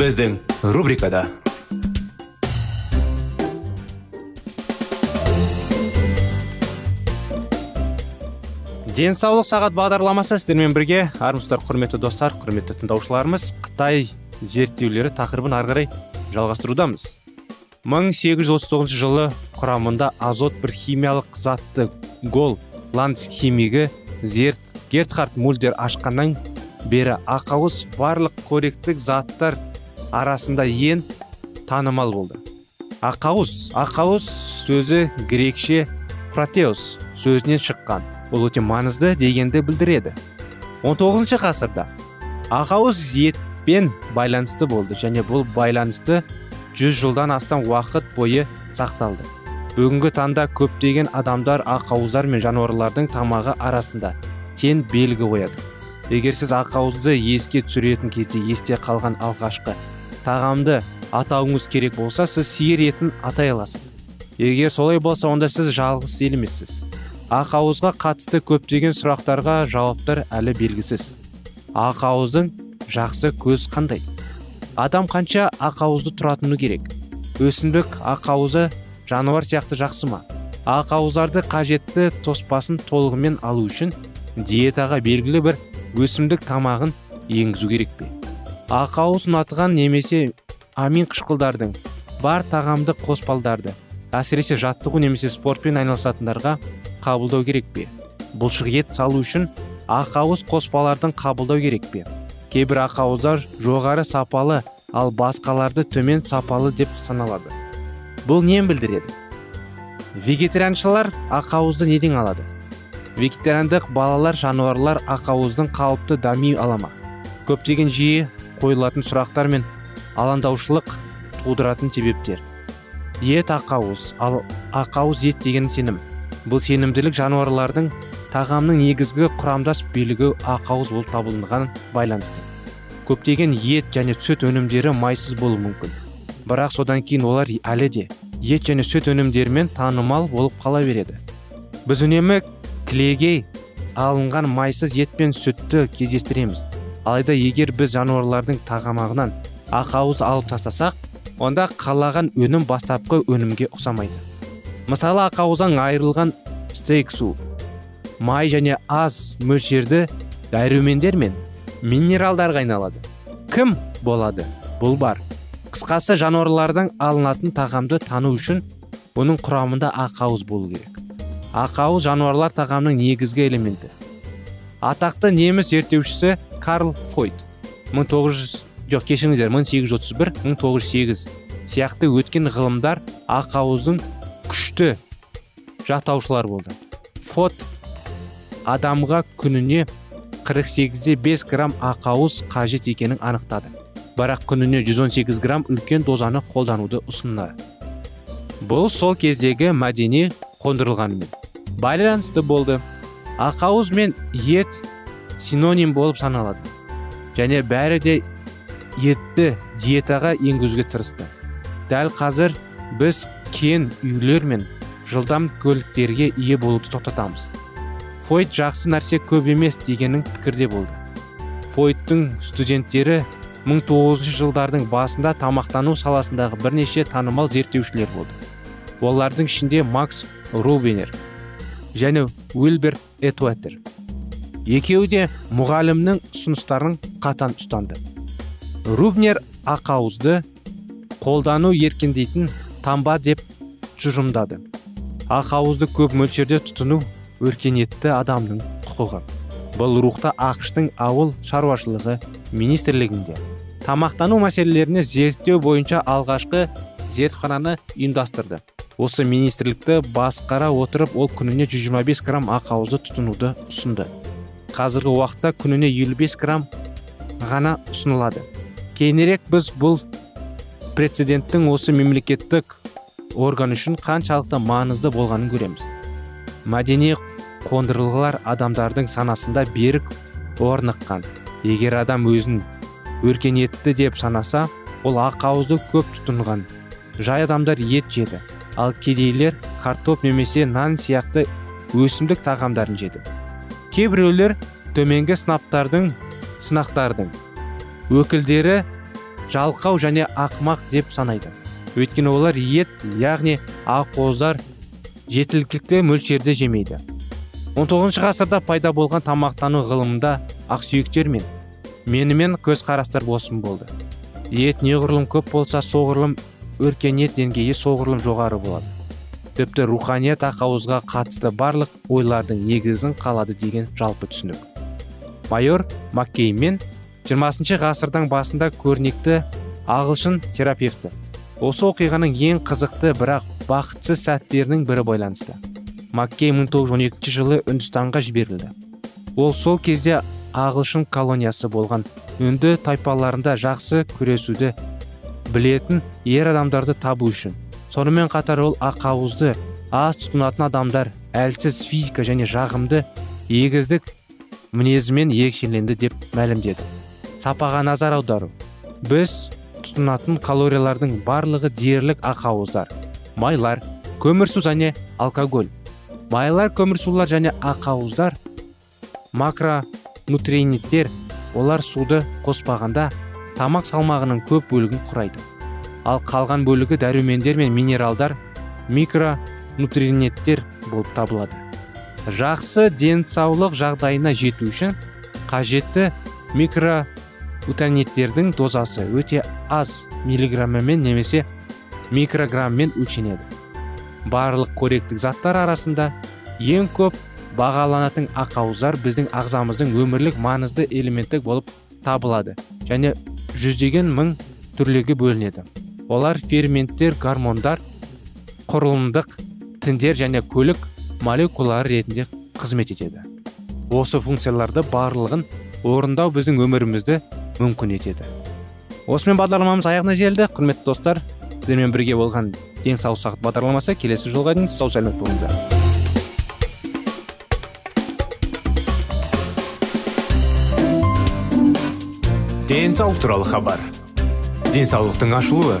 Біздің рубрикада денсаулық сағат бағдарламасы сіздермен бірге армысыздар құрметті достар құрметті тыңдаушыларымыз қытай зерттеулері тақырыбын ары қарай жалғастырудамыз 1839 жылы құрамында азот бір химиялық затты гол ланс химигі зерт гертхард мульдер ашқаннан бері ақауыз барлық қоректік заттар арасында ең танымал болды. Ақауыз. Ақауыз сөзі грекше протеус сөзінен шыққан. Бұл өте маңызды дегенді білдіреді. 19 ғасырда ақауыз етпен байланысты болды және бұл байланысты 100 жылдан астам уақыт бойы сақталды. Бүгінгі таңда көптеген адамдар ақауыздар мен жануарлардың тамағы арасында тең белгі қояды. Егер сіз ақауызды еске түсіретін кезде есте қалған алғашқы тағамды атауыңыз керек болса сіз сиыр етін атай аласыз. Егер солай болса онда сіз жалғыз емессіз. Ақауызға қатысты көптеген сұрақтарға жауаптар әлі белгісіз. Ақауыздың жақсы көз қандай? Адам қанша ақауызды тұратыны керек? Өсімдік ақауызы жануар сияқты жақсы ма? Ақауыздарды қажетті тоспасын толығымен алу үшін диетаға белгілі бір өсімдік тамағын енгізу керек пе? Ақауыз ұнатқан немесе амин қышқылдардың бар тағамды қоспалдарды әсіресе жаттығу немесе спортпен айналысатындарға қабылдау керек пе? Бұлшық ет салу үшін ақауыз қоспалардың қабылдау керек пе? Кейбір ақауыздар жоғары сапалы ал басқаларды төмен сапалы деп саналады. Бұл нені білдіреді? Вегетарианшылар ақауызды неден алады? Вегетариандық балалар жануарлар ақауыздың қалыпты дами ала ма? Көптеген жиі қойылатын сұрақтар мен алаңдаушылық тудыратын себептер. Ет ақауыз ал ақауыз ет деген сенім. Бұл сенімділік жануарлардың тағамның негізгі құрамдас бөлігі ақауыз болып табылған байланысты. Көптеген ет және сүт өнімдері майсыз болуы мүмкін. Бірақ содан кейін олар әлі де ет және сүт өнімдерімен танымал болып қала береді. Біз үнемі кілегей алынған майсыз ет пен сүтті кездестіреміз. Алайда егер біз жануарлардың тағамағынан ақауыз алып тастасақ онда қалаған өнім бастапқы өнімге ұқсамайды. Мысалы ақауыздан айырылған стейк су май және аз мөлшерді дәрумендер мен минералдарға айналады. Кім болады? Бұл бар. Қысқасы жануарлардан алынатын тағамды тану үшін оның құрамында ақауыз болу керек. Ақауыз жануарлар тағамының негізгі элементі. Атақты неміс зерттеушісі карл фойд 1900 жоқ кешіріңіздер 1831-1908 сияқты өткен ғылымдар ақауыздың күшті жақтаушылар болды. Фот адамға күніне 48-де 5 грамм ақауыз қажет екенін анықтады. Бірақ күніне 118 грамм үлкен дозаны қолдануды ұсынды. Бұл сол кездегі мәдени қондырылғанымен байланысты болды. Ақауыз мен ет синоним болып саналады. Және бәрі де етті диетаға енгізуге тырысты. Дәл қазір біз кен үйлер мен жылдам көліктерге ие болуды тоқтатамыз. Фойд жақсы нәрсе көп емес дегеннің пікірде болды. Фойдтың студенттері 1900 жылдардың басында тамақтану саласындағы бірнеше танымал зерттеушілер болды. Олардың ішінде макс рубинер және уилберт этуэтер екеуі де мұғалімнің ұсыныстарын қатан ұстанды. Рубнер ақауызды қолдану еркіндейтін тамба деп тұжырымдады. Ақауызды көп мөлшерде тұтыну өркениетті адамның құқығы. Бұл рухта ақштың ауыл шаруашылығы министрлігінде. Тамақтану мәселелеріне зерттеу бойынша алғашқы зертхананы ұйымдастырды. Осы министрлікті басқара отырып ол күніне 125 грамм ақауызды тұтынуды ұсынды қазіргі уақытта күніне 55 грамм ғана ұсынылады. Кейінірек біз бұл прецеденттің осы мемлекеттік орган үшін қаншалықты маңызды болғанын көреміз. Мәдени қондырғылар адамдардың санасында берік орныққан егер адам өзін өркениетті деп санаса ол ақауызды көп тұтынған. Жай адамдар ет жеді. Ал кедейлер картоп немесе нан сияқты өсімдік тағамдарын жеді. Кейбіреулер төменгі сынаптардың сынақтардың өкілдері жалқау және ақмақ деп санайды. Өйткені олар ет яғни ақуыздар жетіліктікті мөлшерде жемейді. 19 ғасырда пайда болған тамақтану ғылымында ақсүйектер мен менімен көзқарастар босым болды. Ет неғұрлым көп болса соғұрлым өркениет деңгейі соғұрлым жоғары болады. Тіпті руханият ақауызға қатысты барлық ойлардың негізін қалады деген жалпы түсінік. Майор маккеймен 20 ғасырдың басында көрнекті ағылшын терапевті. Осы оқиғаның ең қызықты бірақ бақытсыз сәттерінің бірі байланысты. Маккей 1912 жылы үндістанға жіберілді. Ол сол кезде ағылшын колониясы болған. Үнді тайпаларында жақсы күресуді білетін ер адамдарды табу үшін сонымен қатар ол ақауызды аз тұтынатын адамдар әлсіз физика және жағымды егіздік мінезімен ерекшеленді деп мәлімдеді. Сапаға назар аудару. Біз тұтынатын калориялардың барлығы дерлік ақауыздар. Майлар көмірсу және алкоголь. Майлар көмірсулар және ақауыздар макронутриенттер. Олар суды қоспағанда тамақ салмағының көп бөлігін құрайды. Ал қалған бөлігі дәрумендер мен минералдар микронутриенттер болып табылады. Жақсы денсаулық жағдайына жету үшін қажетті микроутанеттердің дозасы өте аз миллиграмммен немесе микрограмммен өлшенеді. Барлық қоректік заттар арасында ең көп бағаланатын ақауыздар біздің ағзамыздың өмірлік маңызды элементі болып табылады және жүздеген мың түрлерге бөлінеді. Олар ферменттер гормондар құрылымдық тіндер және көлік молекулалары ретінде қызмет етеді. Осы функцияларды барлығын орындау біздің өмірімізді мүмкін етеді. Осымен бағдарламамыз аяғына келді құрметті достар сіздермен бірге болған денсаулық сағат бағдарламасы келесі жолға дейін сау сәлемет болыңыздар. Денсаулық туралы хабар. Денсаулықтың ашылуы.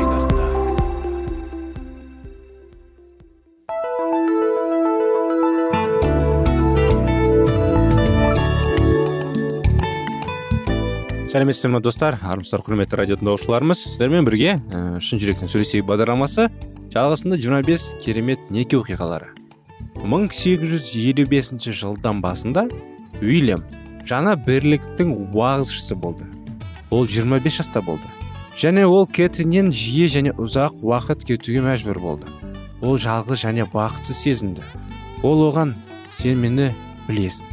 Сәлеметсіздер ме достар армысыздар құрметті радио тыңдаушыларымыз. Сіздермен бірге ә, шын жүректен сөйлесейік бағдарламасы жалғасында 25 керемет неке оқиғалары. 1855 жылдан басында уильям жаңа бірліктің уағызшысы болды. Ол 25 жаста болды. Және ол кэтриннен жиі және ұзақ уақыт кетуге мәжбүр болды. Ол жалғыз және бақытсыз сезінді. Ол оған сен мені білесің.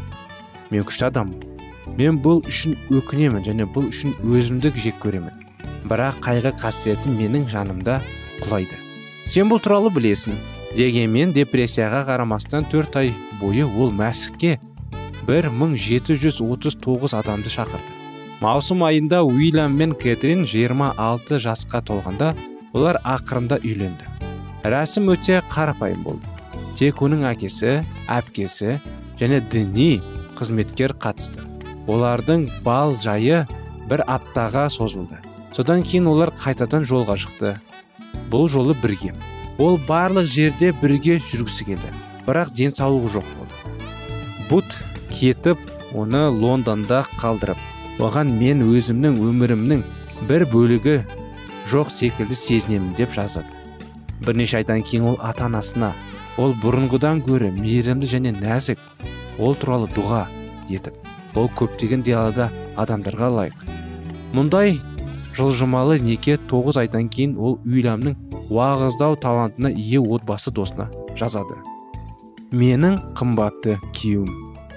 Мен күшті адаммын мен бұл үшін өкінемін және бұл үшін өзімді жек көремін. Бірақ қайғы қасіреті менің жанымда құлайды. Сен бұл туралы білесің. Дегенмен депрессияға қарамастан төрт ай бойы ол мәсікке 1739 адамды шақырды. Маусым айында уильям мен кэтрин 26 жасқа толғанда олар ақырында үйленді. Рәсім өте қарапайым болды. Тек оның әкесі әпкесі және діни қызметкер қатысты. Олардың бал жайы бір аптаға созылды. Содан кейін олар қайтадан жолға шықты. Бұл жолы бірге. Ол барлық жерде бірге жүргісі келді. Бірақ денсаулығы жоқ болды. Бут кетіп оны лондонда қалдырып оған мен өзімнің өмірімнің бір бөлігі жоқ секілді сезінемін деп жазады. Бірнеше айдан кейін ол ата анасына ол бұрынғыдан гөрі мейірімді және нәзік. Ол туралы дұға етіп ол көптеген диалада адамдарға лайық. Мұндай жылжымалы неке тоғыз айдан кейін ол уильямның уағыздау талантына ие отбасы досына жазады. Менің қымбатты күйеуім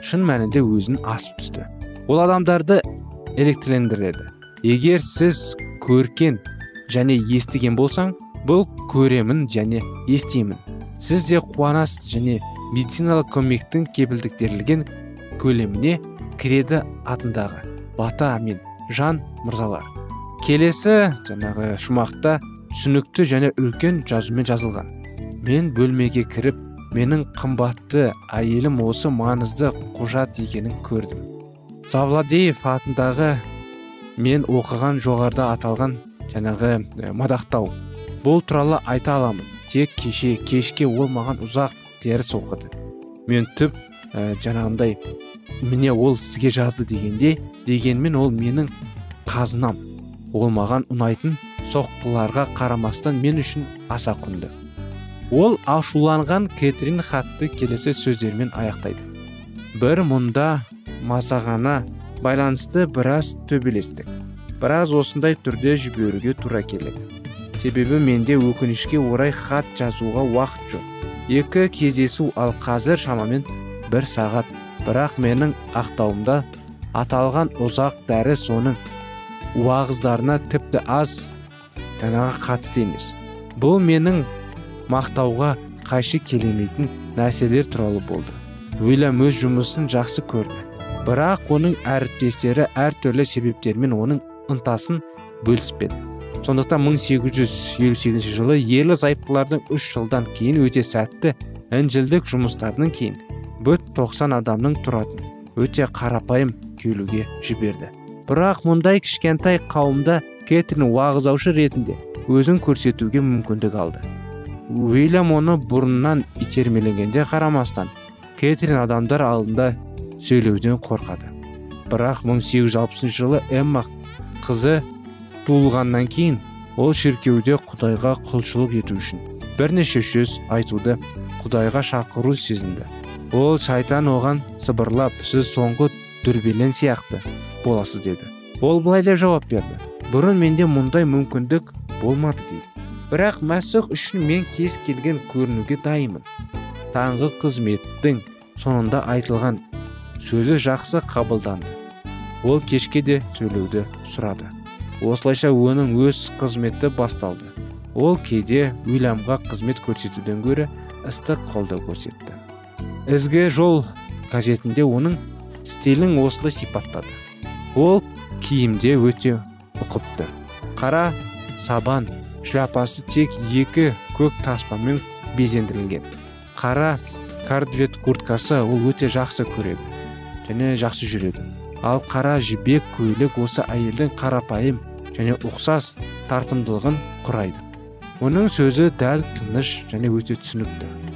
шын мәнінде өзін асып түсті. Ол адамдарды электрлендіреді егер сіз көркен және естіген болсаң бұл көремін және естимін. Сіз де қуанасыз және медициналық көмектің кепілдіктірілген көлеміне кіреді атындағы бата мен жан мырзалар. Келесі жаңағы шумақта түсінікті және үлкен жазумен жазылған. Мен бөлмеге кіріп менің қымбатты әйелім осы маңызды құжат екенін көрдім. Завладеев атындағы мен оқыған жоғарда аталған жаңағы мадақтау. Бұл туралы айта аламын. Тек кеше кешке ол маған ұзақ дәріс оқыды. Мен түп жаңағындай міне ол сізге жазды дегенде дегенмен ол менің қазынам. Ол маған ұнайтын соққыларға қарамастан мен үшін аса құнды. Ол ашуланған кэтрин хатты келесі сөздермен аяқтайды. Бір мұнда мазағана байланысты біраз төбелестік. Біраз осындай түрде жіберуге тура келеді. Себебі менде өкінішке орай хат жазуға уақыт жоқ. Екі кездесу ал қазір шамамен бір сағат бірақ менің ақтауымда аталған ұзақ дәрі соның уағыздарына тіпті аз жаңағы қатысты емес. Бұл менің мақтауға қайшы келемейтін нәрселер туралы болды. Уильям өз жұмысын жақсы көрді. Бірақ оның әріптестері әртүрлі себептермен оның ынтасын бөліспеді. Сондықтан 1858 жылы ерлі зайыптылардың үш жылдан кейін өте сәтті інжілдік жұмыстарының кейін бүт 90 адамның тұратын. Өте қарапайым келуге жіберді. Бірақ мұндай кішкентай қауымда кэтрин уағыздаушы ретінде өзін көрсетуге мүмкіндік алды. Уильям оны бұрыннан итермелегенде қарамастан кэтрин адамдар алдында сөйлеуден қорқады. Бірақ 1860 жылы эмма қызы туылғаннан кейін ол шіркеуде құдайға құлшылық ету үшін бірнеше сөз айтуды құдайға шақыру сезінді. Ол шайтан оған сыбырлап сіз соңғы дүрбелең сияқты боласыз деді. Ол былай деп жауап берді. Бұрын менде мұндай мүмкіндік болмады дейді. Бірақ мәсіх үшін мен кез келген көрінуге дайынмын. Таңғы қызметтің соңында айтылған сөзі жақсы қабылданды. Ол кешке де сөйлеуді сұрады. Осылайша оның өз қызметі басталды. Ол кейде уильямға қызмет көрсетуден гөрі ыстық қолдау көрсетті. Ізгі жол газетінде оның стилін осылай сипаттады. Ол киімде өте ұқыпты. Қара сабан шляпасы тек екі көк таспамен безендірілген. Қара кардвет курткасы ол өте жақсы көреді және жақсы жүреді. Ал қара жібек көйлек осы әйелдің қарапайым және ұқсас тартымдылығын құрайды. Оның сөзі дәл тыныш және өте түсінікті.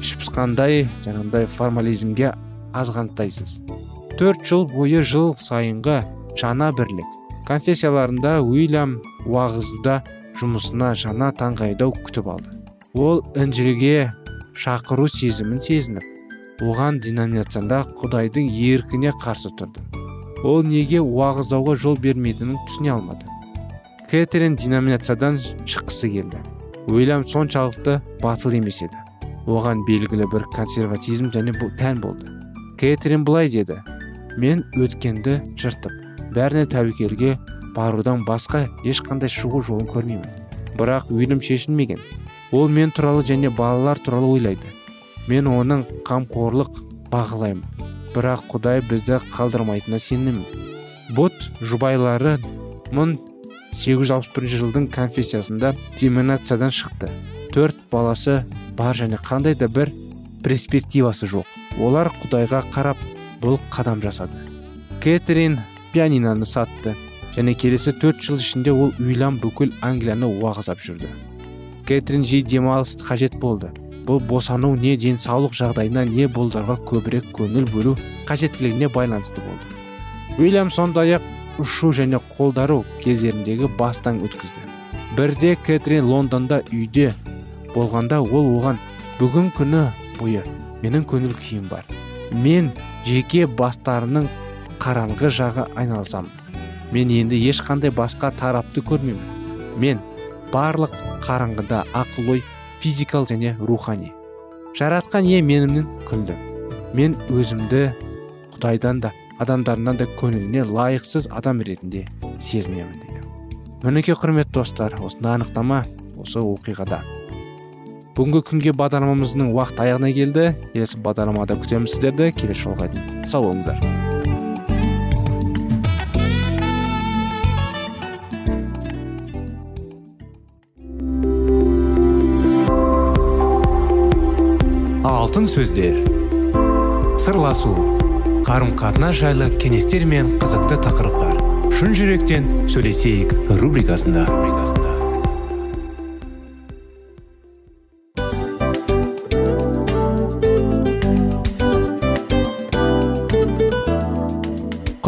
Іш пысқандай жаңағындай формализмге азғантайсыз төрт жыл бойы жыл сайынғы жаңа бірлік. Конфессияларында уильям уағызда жұмысына жаңа таңғайдау күтіп алды. Ол інжілге шақыру сезімін сезініп оған деноминацияда құдайдың еркіне қарсы тұрды. Ол неге уағыздауға жол бермейтінін түсіне алмады. Кэтрин деноминациядан шыққысы келді. Уильям соншалықты батыл емес еді. Оған белгілі бір консерватизм және бұл тән болды. Кэтрин былай деді. Мен өткенді жыртып бәріне тәуекелге барудан басқа ешқандай шығу жолын көрмеймін. Бірақ уильям шешінмеген ол мен туралы және балалар туралы ойлайды. Мен оның қамқорлық бағалаймын. Бірақ құдай бізді қалдырмайтынына сенемін бот жұбайлары 1861 жылдың конфессиясында деминациядан шықты. Төрт баласы бар және қандай да бір перспективасы жоқ. Олар құдайға қарап бұл қадам жасады. Кэтрин пианинаны сатты және келесі төрт жыл ішінде ол уильям бүкіл англияны уағыздап жүрді. Кэтрин жиі демалыс қажет болды. Бұл босану не денсаулық жағдайына не болдарға көбірек көңіл бөлу қажеттілігіне байланысты болды. Уильям сондай ақ ұшу және қолдару кездеріндегі бастан өткізді. Бірде кэтрин лондонда үйде болғанда ол оған бүгін күні бойы менің көңіл күйім бар. Мен жеке бастарының қараңғы жағы айналысамын мен енді ешқандай басқа тарапты көрмеймін. Мен барлық қараңғыда ақыл ой физикал және рухани. Жаратқан ие менімнен күлді. Мен өзімді құдайдан да адамдардан да көңіліне лайықсыз адам ретінде сезінемін дейді мінекей құрметті достар осындай анықтама осы оқиғада. Бүгінгі күнге бағдарламамыздың уақыт аяғына келді. Келесі бағдарламада күтеміз сіздерді. Келесі жолға дейін. Сау болыңыздар. Алтын сөздер. Сырласу. Қарым қатынас жайлы кеңестер мен қызықты тақырыптар. Шын жүректен сөйлесейік рубрикасында.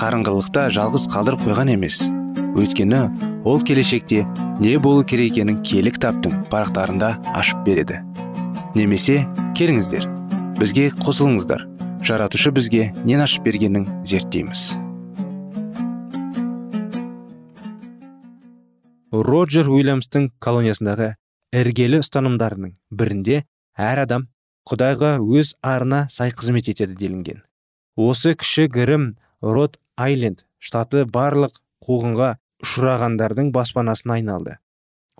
қарыңғылықта жалғыз қалдырып қойған емес. Өйткені ол келешекте не болу керек екенін кітаптың парақтарында ашып береді. Немесе келіңіздер бізге қосылыңыздар. Жаратушы бізге нен ашып бергенін зерттейміз. Роджер уильямстың колониясындағы іргелі ұстанымдарының бірінде әр адам құдайға өз арына сай қызмет етеді делінген. Осы кіші гірім род айленд штаты барлық қуғынға ұшырағандардың баспанасына айналды.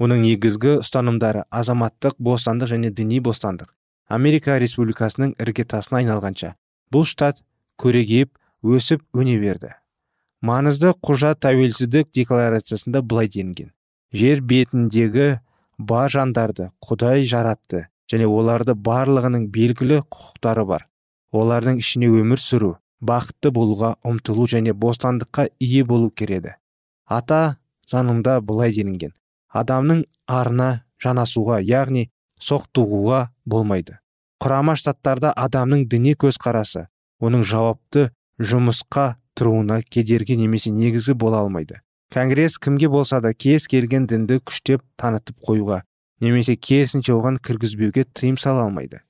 Оның негізгі ұстанымдары азаматтық бостандық және діни бостандық. Америка республикасының іргетасына айналғанша бұл штат көрегейіп өсіп өне берді. Маңызды құжат тәуелсіздік декларациясында былай делінген. Жер бетіндегі бар жандарды құдай жаратты және оларды барлығының белгілі құқықтары бар. Олардың ішіне өмір сүру бақытты болуға ұмтылу және бостандыққа ие болу кереді ата заңында былай делінген. Адамның арына жанасуға яғни соқтығуға болмайды. Құрама штаттарда адамның діни көзқарасы оның жауапты жұмысқа тұруына кедергі немесе негізі бола алмайды. Конгресс кімге болса да кез келген дінді күштеп танытып қоюға немесе керісінше оған кіргізбеуге тыйым сала алмайды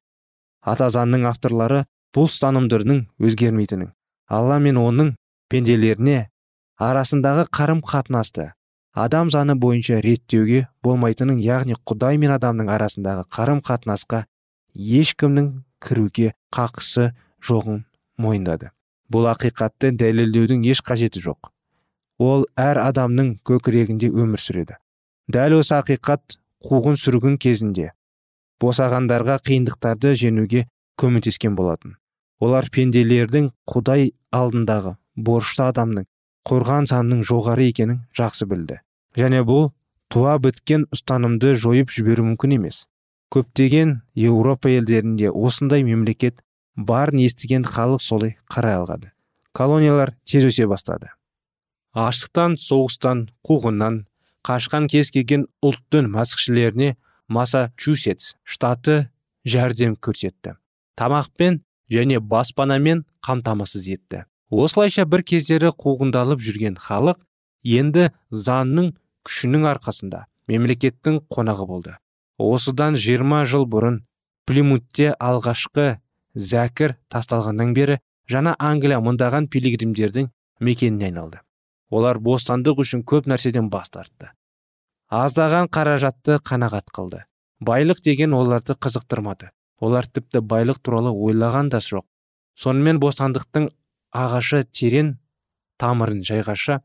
ата заңның авторлары бұл ұстанымдардың өзгермейтінін алла мен оның пенделеріне арасындағы қарым қатынасты адам заңы бойынша реттеуге болмайтынын яғни құдай мен адамның арасындағы қарым қатынасқа ешкімнің кіруге қақысы жоғын мойындады. Бұл ақиқатты дәлелдеудің еш қажеті жоқ. Ол әр адамның көкірегінде өмір сүреді. Дәл осы ақиқат қуғын сүргін кезінде босағандарға қиындықтарды жеңуге көмектескен болатын. Олар пенделердің құдай алдындағы борышты адамның қорған санының жоғары екенін жақсы білді. Және бұл туа біткен ұстанымды жойып жіберу мүмкін емес. Көптеген еуропа елдерінде осындай мемлекет барын естіген халық солай қарай алғады. Колониялар тез өсе бастады. Аштықтан соғыстан қуғыннан қашқан кез келген ұлттың масқішілеріне массачусетс штаты жәрдем көрсетті. Тамақпен және баспанамен қамтамасыз етті. Осылайша бір кездері қуғындалып жүрген халық енді заңның күшінің арқасында мемлекеттің қонағы болды. Осыдан 20 жыл бұрын плимутте алғашқы зәкір тасталғаннан бері жаңа англия мыңдаған пилигримдердің мекеніне айналды. Олар бостандық үшін көп нәрседен бас тартты. Аздаған қаражатты қанағат қылды. Байлық деген оларды қызықтырмады. Олар тіпті байлық туралы ойлаған да жоқ. Сонымен бостандықтың ағашы терең тамырын жайғаша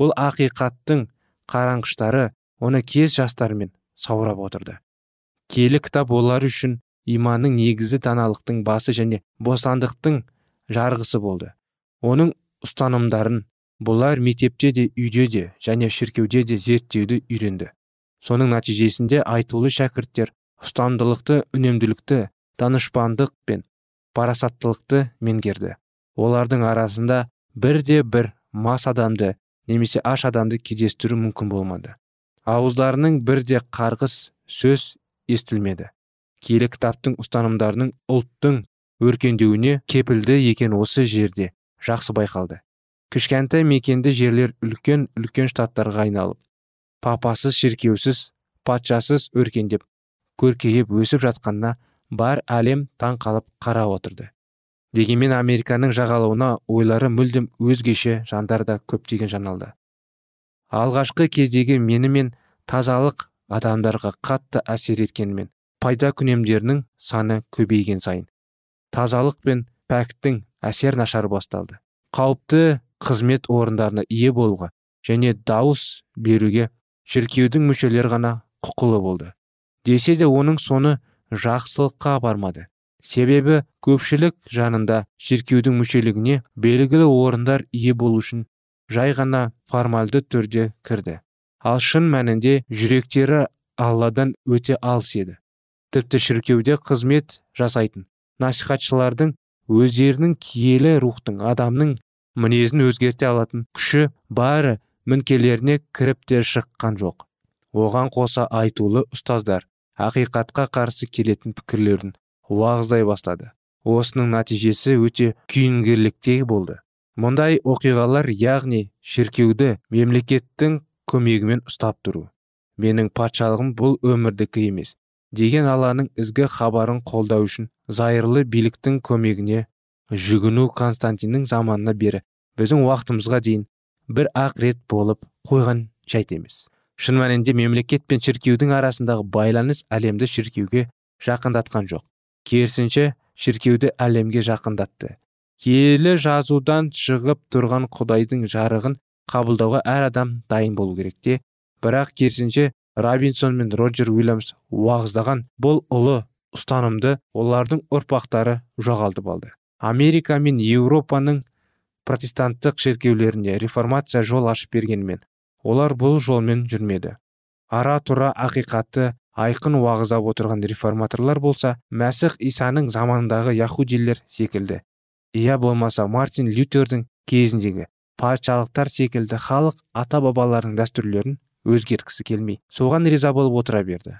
бұл ақиқаттың қараңғыштары оны кез жастармен саурап отырды. Келі кітап олар үшін иманның негізі даналықтың басы және бостандықтың жарғысы болды. Оның ұстанымдарын бұлар мектепте де үйде де және шіркеуде де зерттеуді үйренді. Соның нәтижесінде айтулы шәкірттер ұстамдылықты үнемділікті данышпандық пен парасаттылықты меңгерді. Олардың арасында бірде бір мас адамды немесе аш адамды кездестіру мүмкін болмады. Ауыздарының бірде қарғыс сөз естілмеді. Киелі кітаптың ұстанымдарының ұлттың өркендеуіне кепілді екен осы жерде жақсы байқалды. Кішкентай мекенді жерлер үлкен үлкен штаттарға айналып папасыз шіркеусіз патшасыз өркендеп көркейіп өсіп жатқанына бар әлем таң қалып қарап отырды. Дегенмен американың жағалауына ойлары мүлдем өзгеше жандар да көптеген жаналды алғашқы кездегі мені мен тазалық адамдарға қатты әсер еткенімен пайда күнемдерінің саны көбейген сайын тазалық пен пәктің әсер нашар басталды. Қауіпті қызмет орындарына ие болуға және дауыс беруге шіркеудің мүшелері ғана құқылы болды. Десе де оның соны жақсылыққа бармады. Себебі көпшілік жанында шіркеудің мүшелігіне белгілі орындар ие болу үшін жай ғана формальды түрде кірді. Ал шын мәнінде жүректері алладан өте алыс еді. Тіпті шіркеуде қызмет жасайтын насихатшылардың өздерінің киелі рухтың адамның мінезін өзгерте алатын күші бары мінкелеріне кіріп те шыққан жоқ. Оған қоса айтулы ұстаздар ақиқатқа қарсы келетін пікірлерін уағыздай бастады. Осының нәтижесі өте күйінгірліктей болды. Мұндай оқиғалар яғни шіркеуді мемлекеттің көмегімен ұстап тұру. Менің патшалығым бұл өмірдікі емес деген алланың ізгі хабарын қолдау үшін зайырлы биліктің көмегіне жүгіну константиннің заманына бері біздің уақытымызға дейін бір ақ рет болып қойған жайт емес. Шын мәнінде мемлекет пен шіркеудің арасындағы байланыс әлемді шіркеуге жақындатқан жоқ. Керісінше шіркеуді әлемге жақындатты. Киелі жазудан шығып тұрған құдайдың жарығын қабылдауға әр адам дайын болу керек те. Бірақ керісінше робинсон мен роджер уильямс уағыздаған бұл ұлы ұстанымды олардың ұрпақтары жоғалтып алды. Америка мен еуропаның протестанттық шіркеулеріне реформация жол ашып бергенмен олар бұл жолмен жүрмеді. Ара тұра ақиқатты айқын уағыздап отырған реформаторлар болса мәсіх исаның заманындағы яхудилер секілді. Иә болмаса мартин лютердің кезіндегі патшалықтар секілді халық ата бабаларының дәстүрлерін өзгерткісі келмей соған риза болып отыра берді.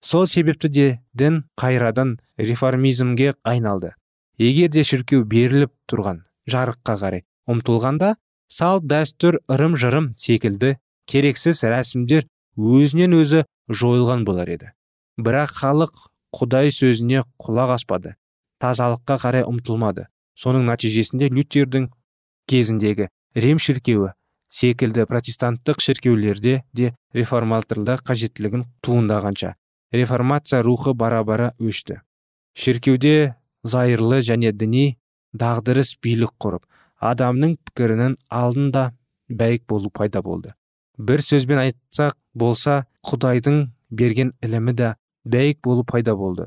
Сол себепті де дін қайрадан реформизмге айналды. Егер де шіркеу беріліп тұрған жарыққа қарай ұмтылғанда салт дәстүр ырым жырым секілді керексіз рәсімдер өзінен өзі жойылған болар еді. Бірақ халық құдай сөзіне құлақ аспады тазалыққа қарай ұмтылмады. Соның нәтижесінде лютердің кезіндегі рим шіркеуі секілді протестанттық шіркеулерде де реформаторлық қажеттілігін туындағанша реформация рухы бара бара өшті. Шіркеуде зайырлы және діни дағдырыс билік құрып адамның пікірінің алдында бәйік болу пайда болды. бір сөзбен айтсақ болса құдайдың берген ілімі да бәйік болу пайда болды.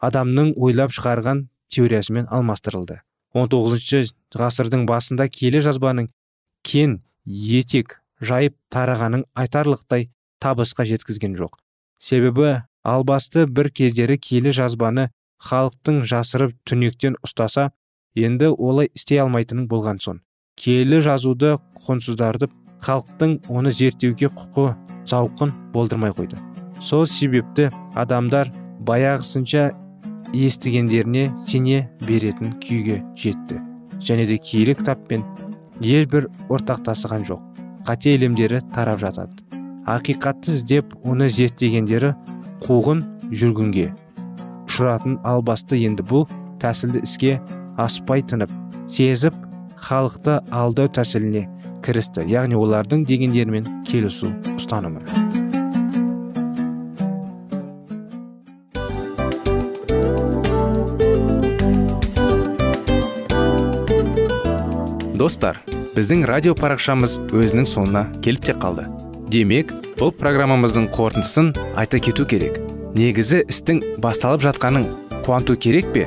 Адамның ойлап шығарған теориясымен алмастырылды. 19 ғасырдың басында келе жазбаның кен етек жайып тарағанын айтарлықтай табысқа жеткізген жоқ. Себебі албасты бір кездері келе жазбаны халықтың жасырып түнектен ұстаса енді олай істей алмайтының болған соң. Келі жазуды құнсыздартып халықтың оны зерттеуге құқы зауқын болдырмай қойды. Сол себепті адамдар баяғысынша естігендеріне сене беретін күйге жетті. Және де киелі кітаппен ешбір ортақтасыған жоқ. Қате ілімдері тарап жатады. Ақиқатты іздеп оны зерттегендері қуғын жүргінге ұшыратын албасты енді бұл тәсілді іске аспай тынып сезіп халықты алдау тәсіліне кірісті. Яғни олардың дегендерімен келісу ұстанымы. Достар біздің радио парақшамыз өзінің соңына келіп те қалды. Демек бұл программамыздың қорытындысын айта кету керек. Негізі істің басталып жатқаның қуанту керек пе?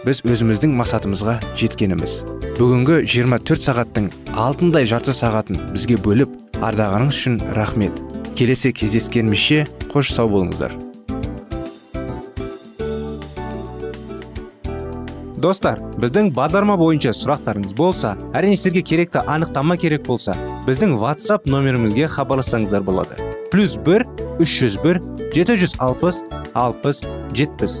біз өзіміздің мақсатымызға жеткеніміз. Бүгінгі 24 сағаттың алтындай жарты сағатын бізге бөліп ардағаныңыз үшін рахмет. Келесі кездескенімізше қош сау болыңыздар. Достар біздің бағдарлама бойынша сұрақтарыңыз болса әрине сіздерге керекті анықтама керек болса біздің whatsapp нөмірімізге хабарлассаңыздар болады. Плюс бір үш жүз бір жеті жүз алпыс алпыс жетпіс.